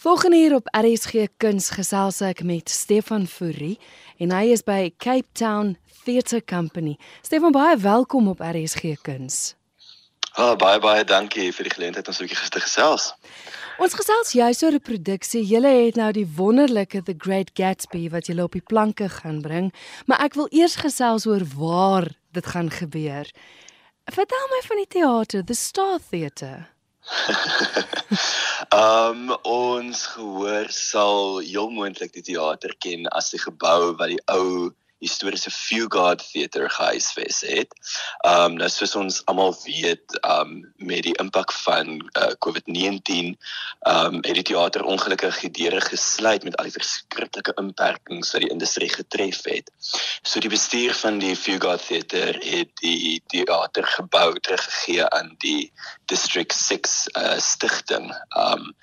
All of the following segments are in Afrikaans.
Volgende hier op RSG Kuns gesels ek met Stefan Fourie en hy is by Cape Town Theatre Company. Stefan, baie welkom op RSG Kuns. Ah, oh, baie baie dankie vir die geleentheid om so 'n bietjie te gesels. Ons gesels juis oor 'n produksie. Julle het nou die wonderlike The Great Gatsby wat julle op die planke gaan bring, maar ek wil eers gesels oor waar dit gaan gebeur. Vertel my van die teater, The Star Theatre. Ehm um, ons gehoor sal heel moontlik die teater ken as die gebou wat die ou historiese Fugard Theatre gehuisves het. Ehm um, nou soos ons almal weet, ehm um, met die impak van uh, COVID-19, ehm um, het die teater ongelukkig gedeure gesluit met al die verskriklike beperkings wat die industrie getref het. So die bestuur van die Fugard Theatre het die teater gebou teruggegee aan die District 6 uh, eh, stigting. Ehm um,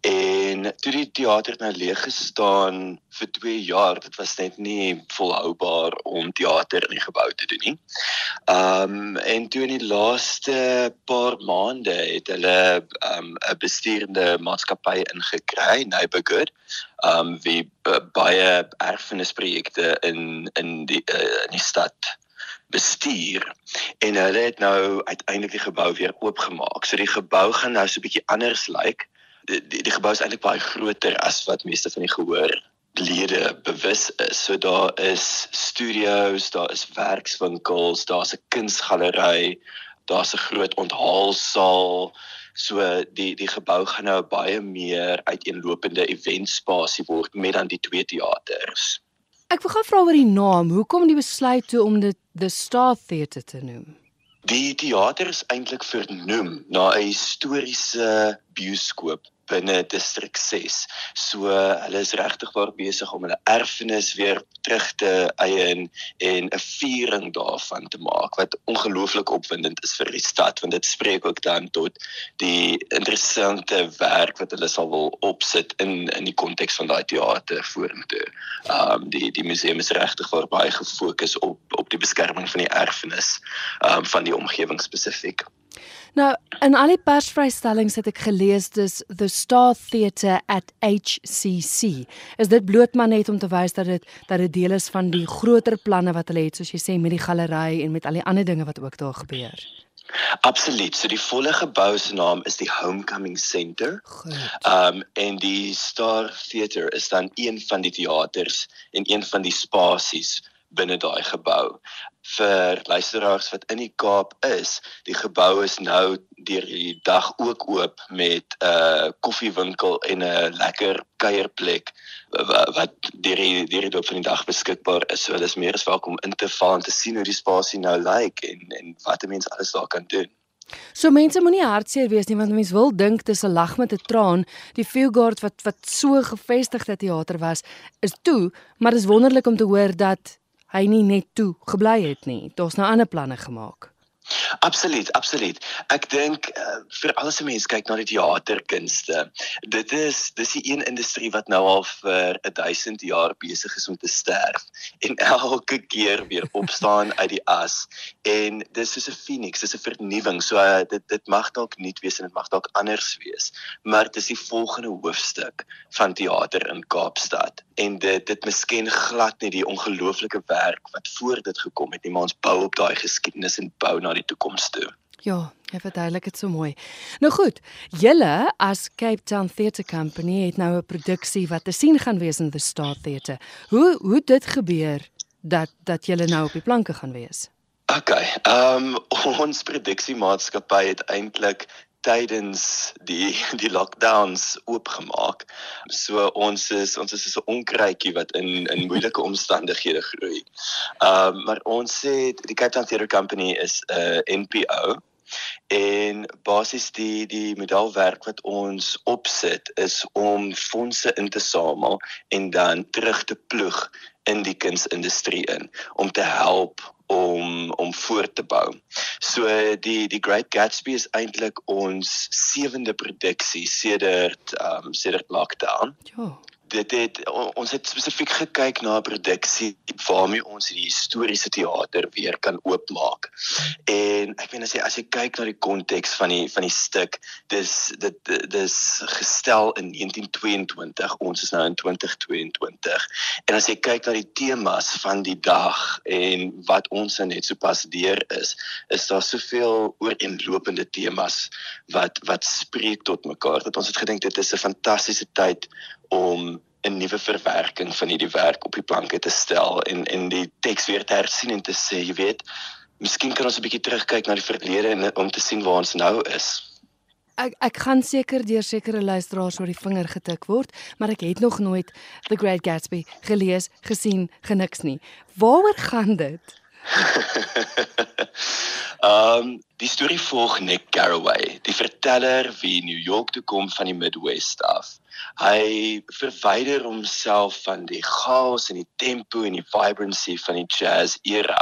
en toe die teater nou leeg gestaan vir 2 jaar, dit was net nie volhoubaar beskikbaar om teater in die gebou te doen nie. Um en toe in die laaste paar maande het hulle um 'n bestuurende maatskappy ingekry, Neighborhood, um wie baie erfenisprojekte in in die uh, in die stad bestuur en hulle het nou uiteindelik die gebou weer oopgemaak. So die gebou gaan nou so 'n bietjie anders lyk. Like. Die die, die gebou is eintlik baie groter as wat meeste van die gehoor lede bewus is. So daar is studios, daar is werkswinkels, daar's 'n kunsgalery, daar's 'n groot onthaalsaal. So die die gebou gaan nou baie meer uiteenlopende eventspasie word met dan die twee teaters. Ek wil gou vra oor die naam. Hoekom die besluit toe om dit The Star Theatre te noem? Die teater is eintlik vernoem na 'n historiese bioskoop binne distrik 6. So hulle is regtig waar besig om hulle erfenis weer terug te eien en 'n viering daarvan te maak wat ongelooflik opwindend is vir die stad want dit spreek ook dan tot die interessante werk wat hulle sal wil opsit in in die konteks van daai teater vorentoe. Ehm um, die die museum is regtig waar baie gefokus op op die beskerming van die erfenis ehm um, van die omgewing spesifiek. Nou, in al die persvrystellings het ek gelees dis the Star Theatre at HCC. Is dit bloot maar net om te wys dat dit dat dit deel is van die groter planne wat hulle het soos jy sê met die galery en met al die ander dinge wat ook daar gebeur? Absoluut. So die volle gebou se naam is die Homecoming Center. Ehm um, en die Star Theatre is dan een van die teaters en een van die spasies binne daai gebou vir luisteraars wat in die Kaap is, die gebou is nou deur die dag ook oop met 'n uh, koffiewinkel en 'n lekker kuierplek wat deur die deur doop van die dag beskikbaar is. So hulle is meer as welkom in te val en te sien hoe die spasie nou lyk like en en wat 'n mens alles daar kan doen. So mense moenie hartseer wees nie want mense wil dink dis 'n lag met 'n traan. Die Fieldguard wat wat so gevestigde teater was, is toe, maar dis wonderlik om te hoor dat hy nie net toe gebly het nie. Daar's nou ander planne gemaak. Absoluut, absoluut. Ek dink uh, vir alles se mense kyk na die teaterkunste. Dit is dis die een industrie wat nou al vir 1000 jaar besig is om te sterf en elke keer weer opstaan uit die as en dis soos 'n phoenix, dis 'n vernuwing. So uh, dit dit mag dalk nuut wees en dit mag dalk anders wees, maar dis die volgende hoofstuk van teater in Kaapstad en dit dit misken glad nie die ongelooflike werk wat voor dit gekom het nie, maar ons bou op daai geskiedenis en bou na die toekoms toe. Ja, jy verduidelik dit so mooi. Nou goed, julle as Cape Town Theatre Company het nou 'n produksie wat te sien gaan wees in the Star Theatre. Hoe hoe dit gebeur dat dat julle nou op die planke gaan wees? Okay, ehm um, ons produksiemaatskappy het eintlik tydens die die lockdowns oopgemaak. So ons is ons is so 'n onkruitjie wat in in moeilike omstandighede groei. Ehm uh, maar ons sê die Cape Town Theatre Company is 'n uh, NPO en basies die die modelwerk wat ons opsit is om fondse in te samel en dan terug te ploeg in die kunsindustrie in om te help om om voort te bou. So die die Great Gatsby is eintlik ons sewende produksie sedert um, sedert lockdown. Ja. dit het ons het spesifiek gekyk na 'n produksie waarmee ons die historiese teater weer kan oopmaak. En ek weet as jy as jy kyk na die konteks van die van die stuk, dis dit dis gestel in 1922. Ons is nou in 2022. En as jy kyk na die temas van die dag en wat ons nou net sopas deur is, is daar soveel ooreenlopende temas wat wat spreek tot mekaar dat ons het gedink dit is 'n fantastiese tyd om 'n nuwe verwerking van hierdie werk op die planke te stel en en die teks weer te hersien en te sê, jy weet, miskien kan ons 'n bietjie terugkyk na die verlede en om te sien waar ons nou is. Ek ek gaan seker deur sekere luisteraars oor die vinger getik word, maar ek het nog nooit The Great Gatsby gelees, gesien, geniks nie. Waaroor gaan dit? Ehm um, die storie volg Nick Garraway, die verteller wie New York toe kom van die Midwest af. Hy verwyder homself van die chaos en die tempo en die vibrancy van die jazz era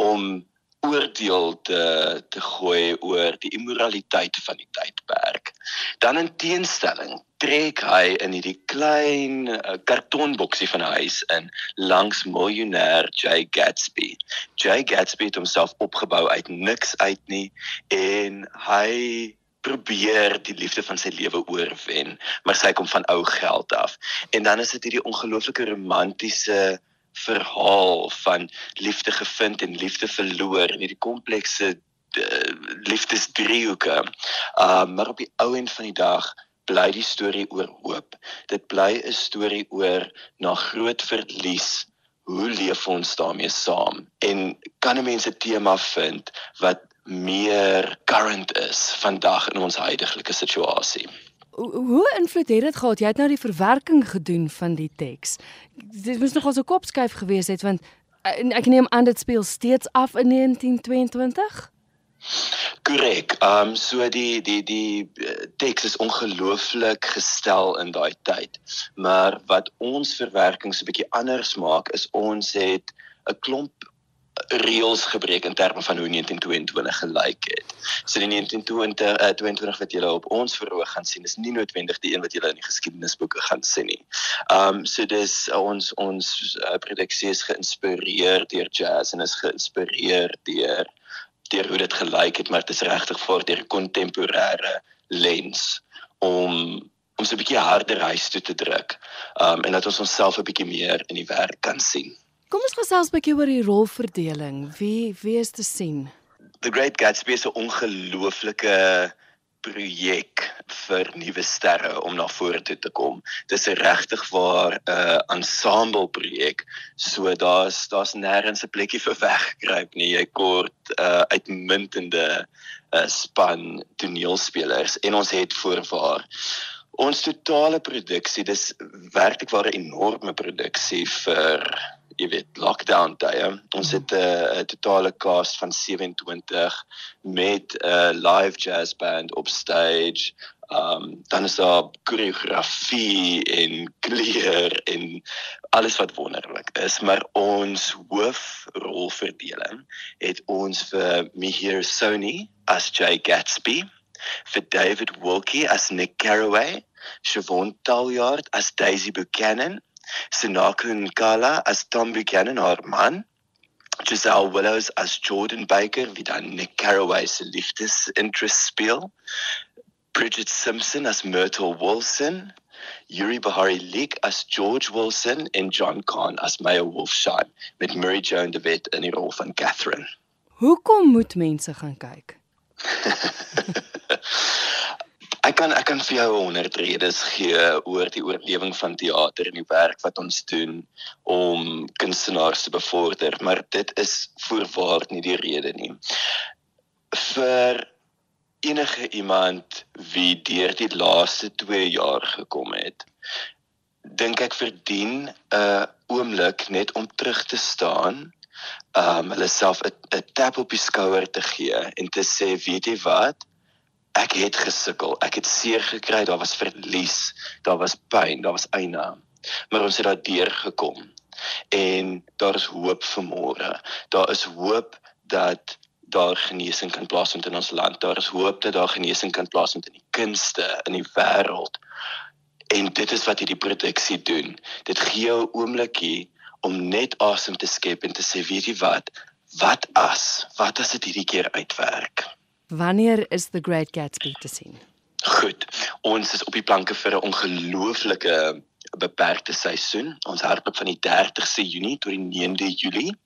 om oordeel te te gooi oor die immoraliteit van die tydperk. Dan in teenstelling trek hy in hierdie klein uh, kartonboksie van 'n huis in langs miljonair Jay Gatsby. Jay Gatsby het homself opgebou uit niks uit nie en hy probeer die liefde van sy lewe oorwen, maar sy kom van ou geld af. En dan is dit hierdie ongelooflike romantiese verhaal van liefde gevind en liefde verloor in hierdie komplekse liefdesdriehoeke. Uh maar op die ou end van die dag bly die storie oor hoop. Dit bly 'n storie oor na groot verlies. Hoe leef ons daarmee saam? En kan 'n mens 'n tema vind wat meer current is vandag in ons huidige situasie? hoe invloed het dit gehad? Jy het nou die verwerking gedoen van die teks. Dit moes nogal so kopskuif gewees het want eh, ek neem aan dit speel steeds af in 1922. Korrek. Ehm um, so die die die eh, teks is ongelooflik gestel in daai tyd. Maar wat ons verwerking so 'n bietjie anders maak is ons het 'n klomp reëls gebreek in terme van hoe 1922 gelyk het. So die 1920 uh, 22 wat julle op ons verhoog gaan sien is nie noodwendig die een wat julle in die geskiedenisboeke gaan sien nie. Um so dis uh, ons ons uh, produksie is geïnspireer deur jazz en is geïnspireer deur deur hoe dit gelyk het, maar dit is regtig vir deur kontemporêre lens om om so 'n bietjie harder huis toe te druk. Um en dat ons onsself 'n bietjie meer in die werk kan sien. Kom ons gesels 'n bietjie oor die rolverdeling. Wie wie is te sien? The Great Gatsby is 'n ongelooflike projek vir nuwe sterre om na vore toe te kom. Dis 'n regtig waar 'n uh, ensemble projek. So daar's daar's nêrens 'n plekkie vir weggekruip nie. Jy kort uh, uitmuntende uh, span toneelspelers en ons het voorwaar ons totale produksie. Dis werklik waar 'n enorme produksie vir jy weet lockdown tye. Ons het 'n uh, totale cast van 27 met 'n uh, live jazz band op stage. Um dan is daar koreografie en kleur en alles wat wonderlik is, maar ons hoofrolverdeling het ons vir Mihir Sony as Jay Gatsby, vir David Wilkie as Nick Carraway, Siobhan Taljaard as Daisy Buchanan Sinako Nkala as Tom Buchanan haar man, Giselle Willows as Jordan Baker wie dan Nick Carraway se liefdes interest speel, Bridget Simpson as Myrtle Wilson, Yuri Bahari Leek as George Wilson en John Kahn as Maya Wolfshine met Mary Joan de Wet in die rol van Catherine. Hoekom moet mense gaan kyk? Ek kan ek kan vir jou 100 redes gee oor die oorlewing van teater en die werk wat ons doen om kunstenaars te bevorder, maar dit is voorwaar nie die rede nie. Vir enige iemand wie deur die laaste 2 jaar gekom het, dink ek verdien 'n oomblik net om terug te staan, um hulle self 'n tap op die skouer te gee en te sê, weet jy wat? Ek het gesukkel, ek het seer gekry, daar was verlies, daar was pyn, daar was eina. Maar ons het daardeur gekom. En daar is hoop vir môre. Daar is hoop dat daar genesing kan plaasvind in ons land. Daar is hoop dat daar genesing kan plaasvind in die kunste in die wêreld. En dit is wat hierdie produksie doen. Dit gee jou 'n oombliekie om net asem te skep en te sê, weet jy wat? Wat as? Wat as dit hierdie keer uitwerk? Wanneer is The Great Gatsby te sien? Goed. Ons is op die planke vir 'n ongelooflike beperkte seisoen. Ons hardloop van die 30ste Junie tot die 9de Julie.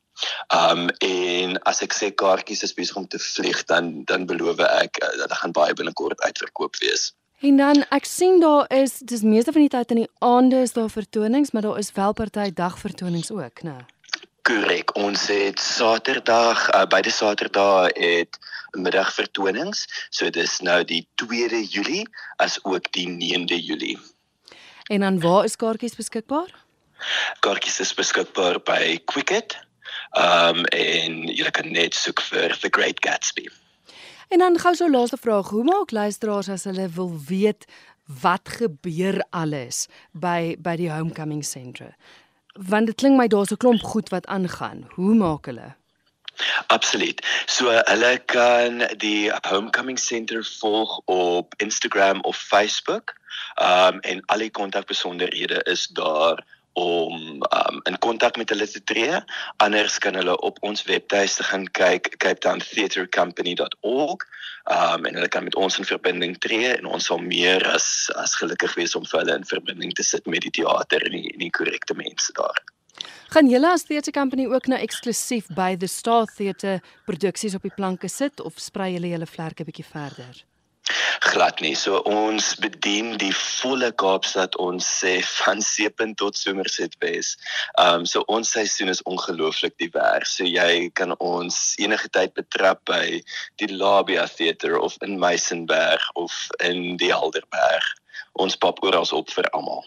Um en as ek sê kaartjies is besig om te vlieg dan dan beloof ek uh, dat dit gaan baie binnekort uitverkoop wees. En dan ek sien daar is dis meeste van die tyd in die aande is daar vertonings, maar daar is wel party dagvertonings ook, né? Korrek. Ons het Saterdag, uh, beide Saterdae het middagvertonings. So dis nou die 2de Julie as ook die 9de Julie. En dan waar is kaartjies beskikbaar? Kaartjies is beskikbaar by Quicket. Um en jy kan net soek vir The Great Gatsby. En dan gou so laaste vraag, hoe maak luisteraars as hulle wil weet wat gebeur alles by by die Homecoming Centre? Want dit klink my daar's 'n klomp goed wat aangaan. Hoe maak hulle? Absoluut. So hulle kan die Homecoming Center volg op Instagram of Facebook. Um en al die kontakbesonderhede is daar om um, in kontak met hulle te tree. Anders kan hulle op ons webtuiste gaan kyk, capetowntheatrecompany.org. Um en hulle kan met ons in verbinding tree en ons sal meer as as gelukkig wees om vir hulle in verbinding te sit met die teater en die, en die korrekte mense daar. Gaan julle as theatre company ook nou eksklusief by the Star Theatre produksies op die planke sit of sprei julle julle vlerke bietjie verder? Glad nie. So ons bedien die volle Kaapstad ons sê van Seepunt tot Somerset Wes. Ehm um, so ons seisoen is ongelooflik divers. So jy kan ons enige tyd betrap by die Labia Theatre of in Meisenberg of in die Helderberg. Ons pap oral op vir almal.